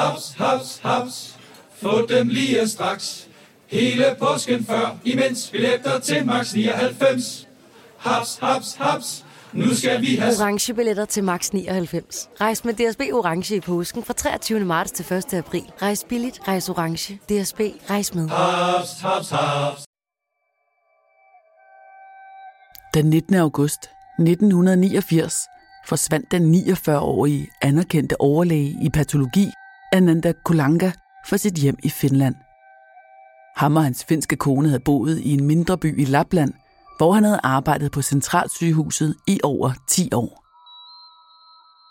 Haps, haps, haps. Få dem lige straks. Hele påsken før, imens billetter til max 99. Haps, haps, haps. Nu skal vi have... Orange billetter til max 99. Rejs med DSB Orange i påsken fra 23. marts til 1. april. Rejs billigt, rejs orange. DSB, rejs med. Haps, haps, haps. Den 19. august 1989 forsvandt den 49-årige anerkendte overlæge i patologi, Ananda Kulanga, fra sit hjem i Finland. Ham og hans finske kone havde boet i en mindre by i Lapland, hvor han havde arbejdet på centralsygehuset i over 10 år.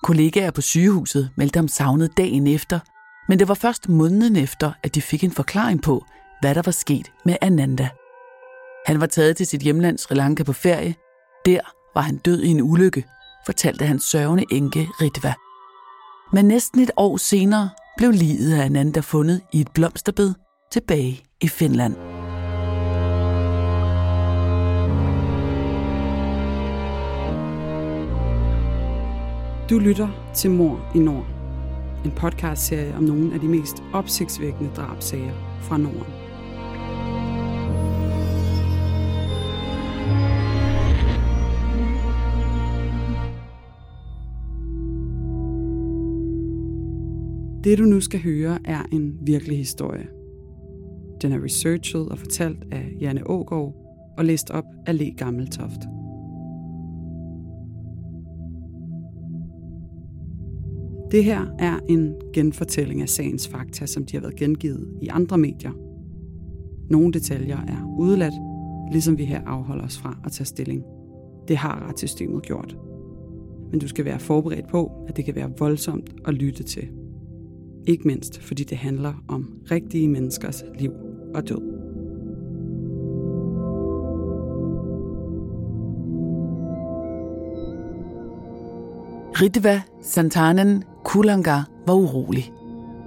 Kollegaer på sygehuset meldte ham savnet dagen efter, men det var først måneden efter, at de fik en forklaring på, hvad der var sket med Ananda. Han var taget til sit hjemland Sri Lanka på ferie. Der var han død i en ulykke, fortalte hans sørgende enke Ritva. Men næsten et år senere blev livet af Ananda fundet i et blomsterbed tilbage i Finland. Du lytter til Mor i Nord. En podcastserie om nogle af de mest opsigtsvækkende drabsager fra Norden. Det du nu skal høre er en virkelig historie. Den er researchet og fortalt af Janne Ågaard og læst op af Le Gammeltoft. Det her er en genfortælling af sagens fakta, som de har været gengivet i andre medier. Nogle detaljer er udeladt, ligesom vi her afholder os fra at tage stilling. Det har retssystemet gjort. Men du skal være forberedt på, at det kan være voldsomt at lytte til. Ikke mindst fordi det handler om rigtige menneskers liv og død. Ritva Santanen Kulanga var urolig.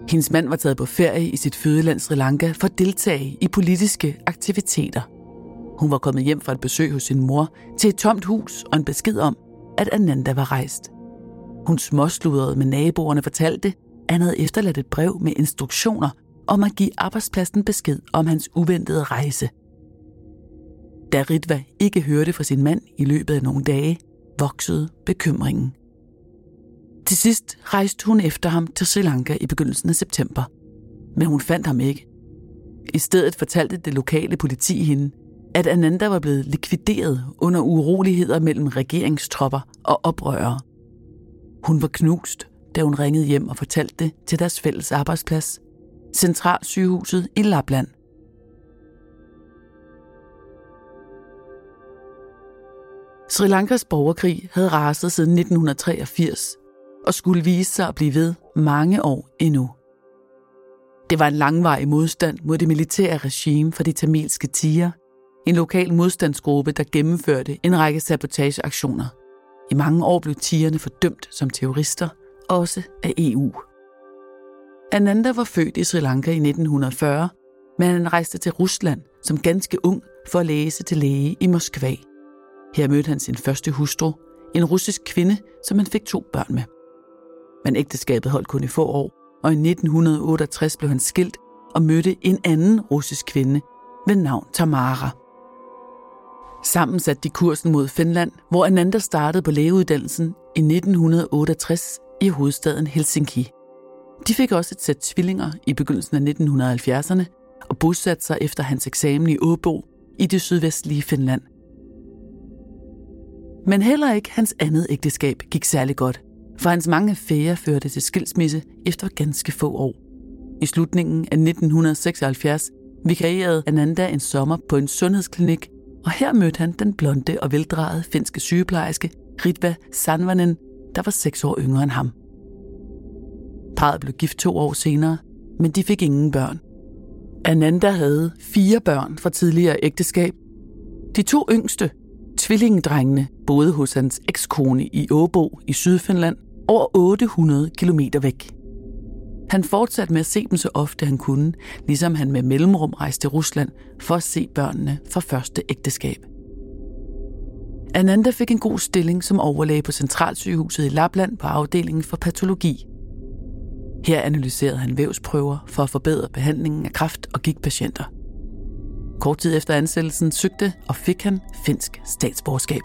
Hendes mand var taget på ferie i sit fødeland Sri Lanka for at deltage i politiske aktiviteter. Hun var kommet hjem fra et besøg hos sin mor til et tomt hus og en besked om, at Ananda var rejst. Hun småsludrede med naboerne fortalte, han havde efterladt et brev med instruktioner om at give arbejdspladsen besked om hans uventede rejse. Da Ritva ikke hørte fra sin mand i løbet af nogle dage, voksede bekymringen. Til sidst rejste hun efter ham til Sri Lanka i begyndelsen af september. Men hun fandt ham ikke. I stedet fortalte det lokale politi hende, at Ananda var blevet likvideret under uroligheder mellem regeringstropper og oprørere. Hun var knust, da hun ringede hjem og fortalte det til deres fælles arbejdsplads, Centralsygehuset i Lapland. Sri Lankas borgerkrig havde raset siden 1983 og skulle vise sig at blive ved mange år endnu. Det var en langvarig modstand mod det militære regime for de tamilske tiger, en lokal modstandsgruppe, der gennemførte en række sabotageaktioner. I mange år blev tigerne fordømt som terrorister, også af EU. Ananda var født i Sri Lanka i 1940, men han rejste til Rusland som ganske ung for at læse til læge i Moskva. Her mødte han sin første hustru, en russisk kvinde, som han fik to børn med. Men ægteskabet holdt kun i få år, og i 1968 blev han skilt og mødte en anden russisk kvinde ved navn Tamara. Sammen satte de kursen mod Finland, hvor Ananda startede på lægeuddannelsen i 1968 i hovedstaden Helsinki. De fik også et sæt tvillinger i begyndelsen af 1970'erne og bosatte sig efter hans eksamen i Åbo i det sydvestlige Finland. Men heller ikke hans andet ægteskab gik særlig godt, for hans mange affærer førte til skilsmisse efter ganske få år. I slutningen af 1976 vikarierede Ananda en sommer på en sundhedsklinik, og her mødte han den blonde og veldrejede finske sygeplejerske Ritva Sanvanen, der var seks år yngre end ham. Parret blev gift to år senere, men de fik ingen børn. Ananda havde fire børn fra tidligere ægteskab. De to yngste, tvillingedrengene, boede hos hans ekskone i Åbo i Sydfinland, over 800 km væk. Han fortsatte med at se dem så ofte han kunne, ligesom han med mellemrum rejste til Rusland for at se børnene fra første ægteskab. Ananda fik en god stilling som overlæge på Centralsygehuset i Lapland på afdelingen for patologi. Her analyserede han vævsprøver for at forbedre behandlingen af kræft- og gigtpatienter. Kort tid efter ansættelsen søgte og fik han finsk statsborgerskab.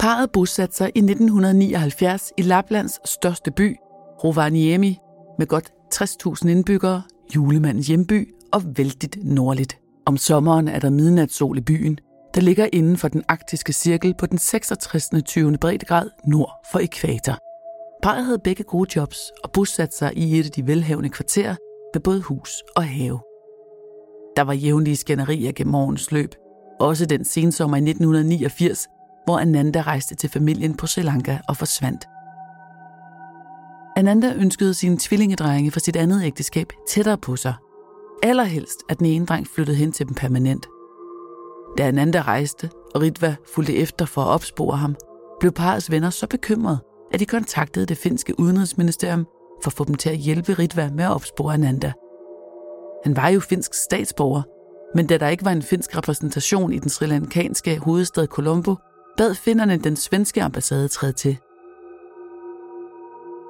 Parret bosatte sig i 1979 i Laplands største by, Rovaniemi, med godt 60.000 indbyggere, julemandens hjemby og vældigt nordligt. Om sommeren er der midnatssol i byen, der ligger inden for den arktiske cirkel på den 66. 20. breddegrad nord for ekvator. Parret havde begge gode jobs og bosatte sig i et af de velhavende kvarterer med både hus og have. Der var jævnlige skænderier gennem årens løb. Også den sensommer i 1989, hvor Ananda rejste til familien på Sri Lanka og forsvandt. Ananda ønskede sine tvillingedrenge fra sit andet ægteskab tættere på sig. Allerhelst, at den ene dreng flyttede hen til dem permanent. Da Ananda rejste, og Ritva fulgte efter for at opspore ham, blev parrets venner så bekymrede, at de kontaktede det finske udenrigsministerium for at få dem til at hjælpe Ritva med at opspore Ananda. Han var jo finsk statsborger, men da der ikke var en finsk repræsentation i den sri lankanske hovedstad Colombo, bad finderne den svenske ambassade træde til.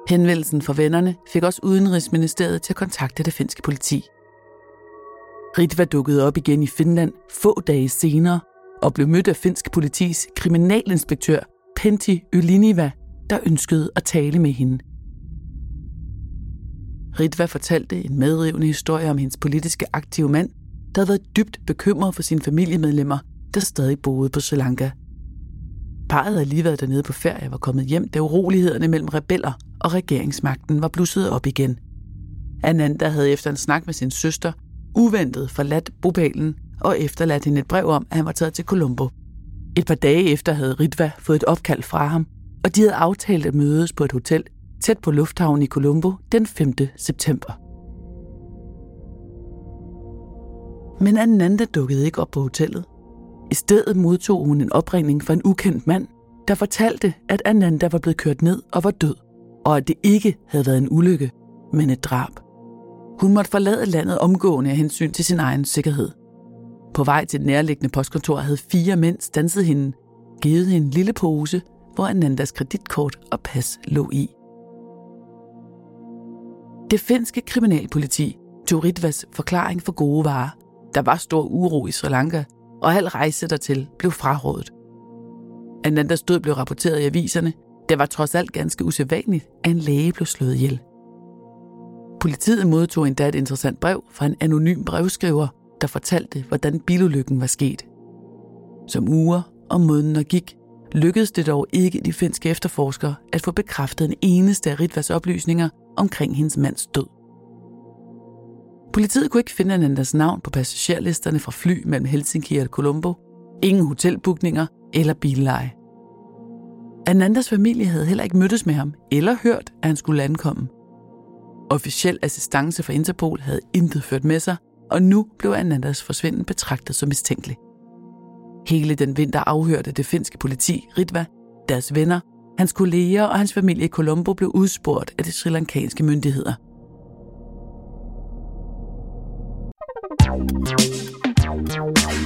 Henvendelsen fra vennerne fik også Udenrigsministeriet til at kontakte det finske politi. Ritva dukkede op igen i Finland få dage senere og blev mødt af finsk politis kriminalinspektør Pentti Yliniva, der ønskede at tale med hende. Ritva fortalte en medrivende historie om hendes politiske aktive mand, der havde været dybt bekymret for sine familiemedlemmer, der stadig boede på Sri Lanka. Parret havde lige været dernede på ferie og var kommet hjem, da urolighederne mellem rebeller og regeringsmagten var blusset op igen. Ananda havde efter en snak med sin søster uventet forladt bopælen og efterladt hende et brev om, at han var taget til Colombo. Et par dage efter havde Ritva fået et opkald fra ham, og de havde aftalt at mødes på et hotel tæt på lufthavnen i Colombo den 5. september. Men Ananda dukkede ikke op på hotellet. I stedet modtog hun en opringning fra en ukendt mand, der fortalte, at Ananda var blevet kørt ned og var død, og at det ikke havde været en ulykke, men et drab. Hun måtte forlade landet omgående af hensyn til sin egen sikkerhed. På vej til det nærliggende postkontor havde fire mænd stanset hende, givet hende en lille pose, hvor Anandas kreditkort og pas lå i. Det finske kriminalpoliti tog Ritvas forklaring for gode varer. Der var stor uro i Sri Lanka, og al rejse dertil blev frarådet. Anandas død blev rapporteret i aviserne. Det var trods alt ganske usædvanligt, at en læge blev slået ihjel. Politiet modtog endda et interessant brev fra en anonym brevskriver, der fortalte, hvordan bilulykken var sket. Som uger og måneder gik, lykkedes det dog ikke de finske efterforskere at få bekræftet en eneste af Ritvas oplysninger omkring hendes mands død. Politiet kunne ikke finde Anandas navn på passagerlisterne fra fly mellem Helsinki og Colombo, ingen hotelbookninger eller billeje. Anandas familie havde heller ikke mødtes med ham eller hørt, at han skulle ankomme. Officiel assistance fra Interpol havde intet ført med sig, og nu blev Anandas forsvinden betragtet som mistænkelig. Hele den vinter afhørte det finske politi Ritva, deres venner, hans kolleger og hans familie i Colombo blev udspurgt af de sri lankanske myndigheder.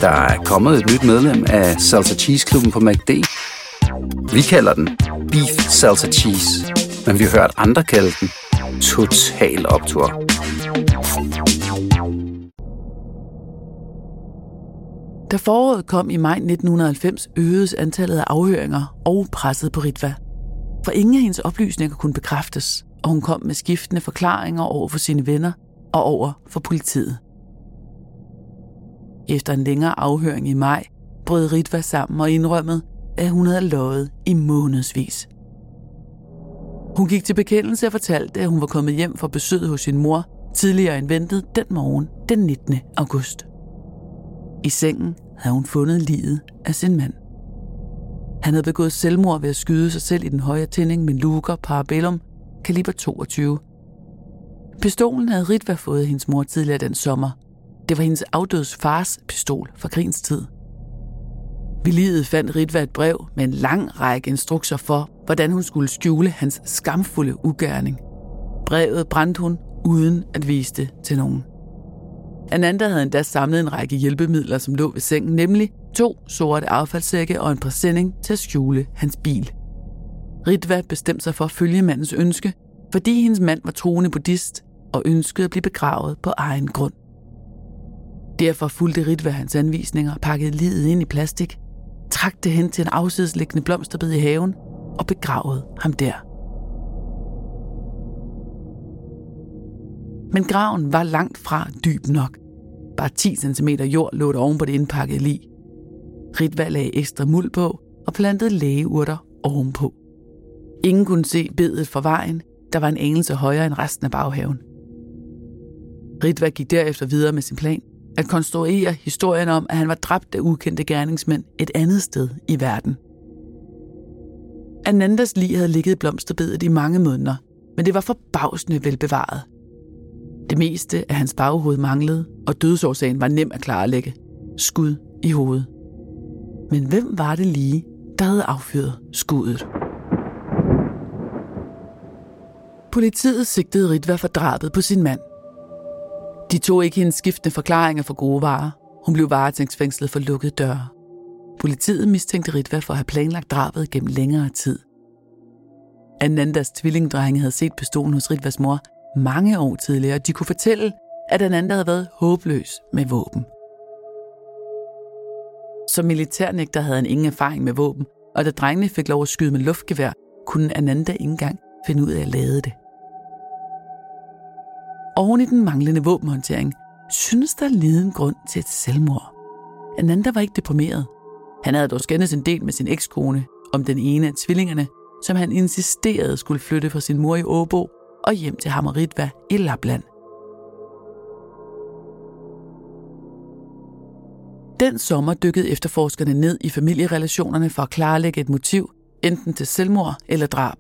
Der er kommet et nyt medlem af Salsa Cheese Klubben på MACD. Vi kalder den Beef Salsa Cheese, men vi har hørt andre kalde den Total optur. Da foråret kom i maj 1990, øgedes antallet af afhøringer og presset på Ritva. For ingen af hendes oplysninger kunne bekræftes, og hun kom med skiftende forklaringer over for sine venner og over for politiet. Efter en længere afhøring i maj, brød Ritva sammen og indrømmede, at hun havde løjet i månedsvis. Hun gik til bekendelse og fortalte, at hun var kommet hjem fra besøget hos sin mor tidligere end ventet den morgen den 19. august. I sengen havde hun fundet livet af sin mand. Han havde begået selvmord ved at skyde sig selv i den høje tænding med Luger Parabellum kaliber 22. Pistolen havde Ritva fået hendes mor tidligere den sommer. Det var hendes afdødes fars pistol fra krigens tid. Ved livet fandt Ritva et brev med en lang række instrukser for, hvordan hun skulle skjule hans skamfulde ugerning. Brevet brændte hun uden at vise det til nogen. Ananda havde endda samlet en række hjælpemidler, som lå ved sengen, nemlig to sorte affaldssække og en præsending til at skjule hans bil. Ritva bestemte sig for at følge mandens ønske, fordi hendes mand var troende buddhist og ønskede at blive begravet på egen grund. Derfor fulgte Ritva hans anvisninger og pakkede livet ind i plastik, trak det hen til en afsidesliggende blomsterbed i haven og begravede ham der. Men graven var langt fra dyb nok. Bare 10 cm jord lå der oven på det indpakkede lig. Ritva lagde ekstra muld på og plantede lægeurter ovenpå. Ingen kunne se bedet fra vejen, der var en anelse højere end resten af baghaven. Ritva gik derefter videre med sin plan at konstruere historien om, at han var dræbt af ukendte gerningsmænd et andet sted i verden. Anandas lig havde ligget i blomsterbedet i mange måneder, men det var forbavsende velbevaret. Det meste af hans baghoved manglede, og dødsårsagen var nem at klarlægge. Skud i hovedet. Men hvem var det lige, der havde affyret skuddet? Politiet sigtede Ritva for drabet på sin mand. De tog ikke hendes skiftende forklaringer for gode varer. Hun blev varetægtsfængslet for lukkede døre. Politiet mistænkte Ritva for at have planlagt drabet gennem længere tid. Anandas tvillingdrenge havde set pistolen hos Ritvas mor mange år tidligere, og de kunne fortælle, at Ananda havde været håbløs med våben. Som militærnægter havde han ingen erfaring med våben, og da drengene fik lov at skyde med luftgevær, kunne Ananda ikke engang finde ud af at lade det. Oven i den manglende våbenhåndtering, synes der liden grund til et selvmord. Ananda var ikke deprimeret. Han havde dog skændes en del med sin ekskone om den ene af tvillingerne, som han insisterede skulle flytte fra sin mor i Åbo og hjem til Hamaritva i Lapland. Den sommer dykkede efterforskerne ned i familierelationerne for at klarlægge et motiv, enten til selvmord eller drab.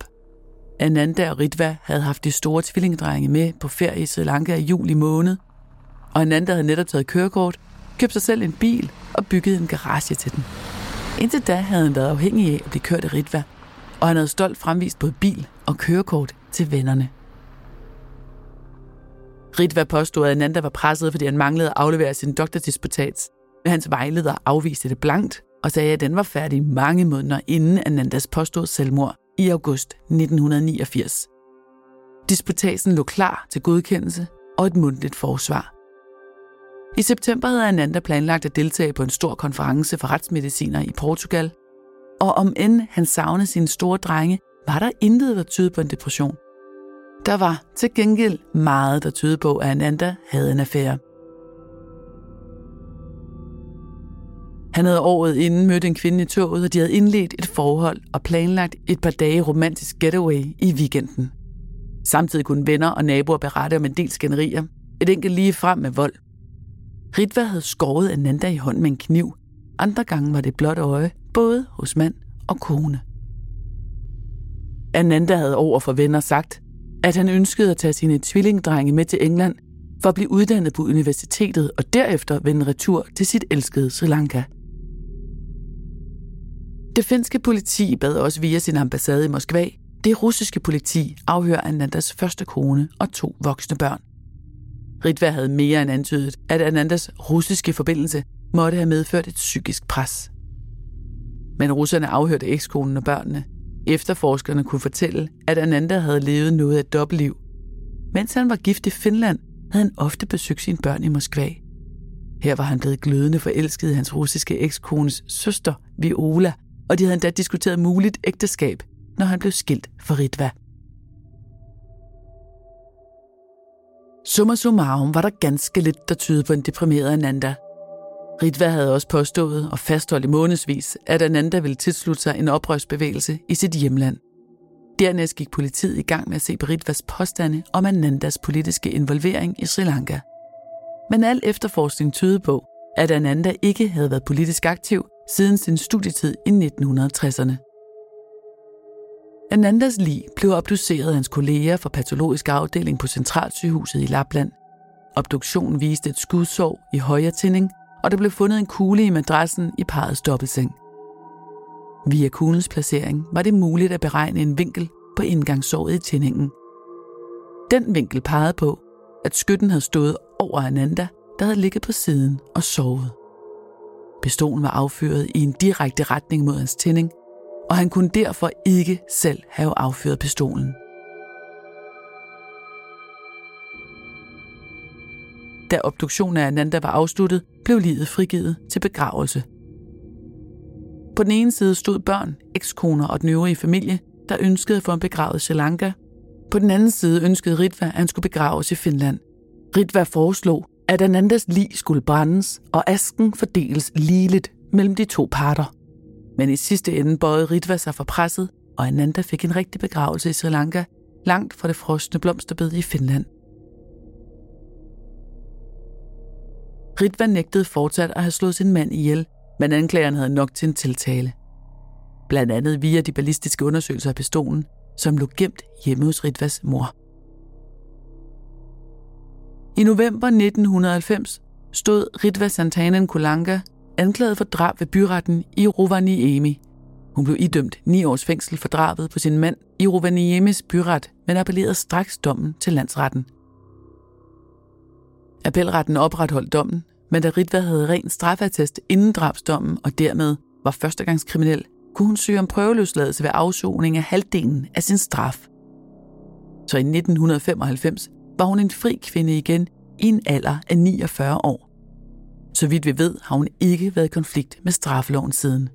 Ananda og Ritva havde haft de store tvillingedrenge med på ferie i Sri Lanka i juli måned, og Ananda havde netop taget kørekort, købt sig selv en bil og bygget en garage til den. Indtil da havde han været afhængig af at blive kørt af Ritva, og han havde stolt fremvist både bil og kørekort til vennerne. Ritva påstod, at Ananda var presset, fordi han manglede at aflevere sin doktordisputats, men hans vejleder afviste det blankt og sagde, at den var færdig mange måneder inden Anandas påstod selvmord i august 1989. Disputasen lå klar til godkendelse og et mundtligt forsvar. I september havde Ananda planlagt at deltage på en stor konference for retsmediciner i Portugal, og om end han savnede sine store drenge, var der intet, der tydede på en depression. Der var til gengæld meget, der tydede på, at Ananda havde en affære. Han havde året inden mødt en kvinde i toget, og de havde indledt et forhold og planlagt et par dage romantisk getaway i weekenden. Samtidig kunne venner og naboer berette om en del skænderier. Et enkelt lige frem med vold. Ritva havde skåret Ananda i hånden med en kniv. Andre gange var det blot øje, både hos mand og kone. Ananda havde over for venner sagt, at han ønskede at tage sine tvillingdrenge med til England for at blive uddannet på universitetet og derefter vende retur til sit elskede Sri Lanka. Det finske politi bad også via sin ambassade i Moskva det russiske politi afhøre Anandas første kone og to voksne børn. Ritva havde mere end antydet, at Anandas russiske forbindelse måtte have medført et psykisk pres. Men russerne afhørte ekskonen og børnene. Efterforskerne kunne fortælle, at Ananda havde levet noget af et dobbeltliv. Mens han var gift i Finland, havde han ofte besøgt sine børn i Moskva. Her var han blevet glødende forelsket i hans russiske ekskones søster, Viola, og de havde endda diskuteret muligt ægteskab, når han blev skilt fra Ritva. Summa summarum var der ganske lidt, der tydede på en deprimeret Ananda. Ritva havde også påstået og fastholdt i månedsvis, at Ananda ville tilslutte sig en oprørsbevægelse i sit hjemland. Dernæst gik politiet i gang med at se på Ritvas påstande om Anandas politiske involvering i Sri Lanka. Men al efterforskning tydede på, at Ananda ikke havde været politisk aktiv siden sin studietid i 1960'erne. Anandas lig blev obduceret af hans kolleger fra patologisk afdeling på Centralsygehuset i Lapland. Obduktionen viste et skudsår i højre tænding, og der blev fundet en kugle i madrassen i parets dobbeltseng. Via kuglens placering var det muligt at beregne en vinkel på indgangssåret i tændingen. Den vinkel pegede på, at skytten havde stået over Ananda, der havde ligget på siden og sovet. Pistolen var affyret i en direkte retning mod hans tænding, og han kunne derfor ikke selv have affyret pistolen. Da obduktionen af Ananda var afsluttet, blev livet frigivet til begravelse. På den ene side stod børn, ekskoner og den øvrige familie, der ønskede at få en begravet Sri Lanka. På den anden side ønskede Ritva, at han skulle begraves i Finland. Ritva foreslog, at Anandas lig skulle brændes, og asken fordeles ligeligt mellem de to parter. Men i sidste ende bøjede Ritva sig for presset, og Ananda fik en rigtig begravelse i Sri Lanka, langt fra det frosne blomsterbed i Finland. Ritva nægtede fortsat at have slået sin mand ihjel, men anklageren havde nok til en tiltale. Blandt andet via de ballistiske undersøgelser af pistolen, som lå gemt hjemme hos Ritvas mor. I november 1990 stod Ritva Santanen Kulanga anklaget for drab ved byretten i Rovaniemi. Hun blev idømt ni års fængsel for drabet på sin mand i Rovaniemis byret, men appellerede straks dommen til landsretten. Appelretten opretholdt dommen, men da Ritva havde ren straffatest inden drabsdommen og dermed var førstegangskriminel, kunne hun søge om prøveløsladelse ved afsoning af halvdelen af sin straf. Så i 1995 var hun en fri kvinde igen i en alder af 49 år. Så vidt vi ved, har hun ikke været i konflikt med straffeloven siden.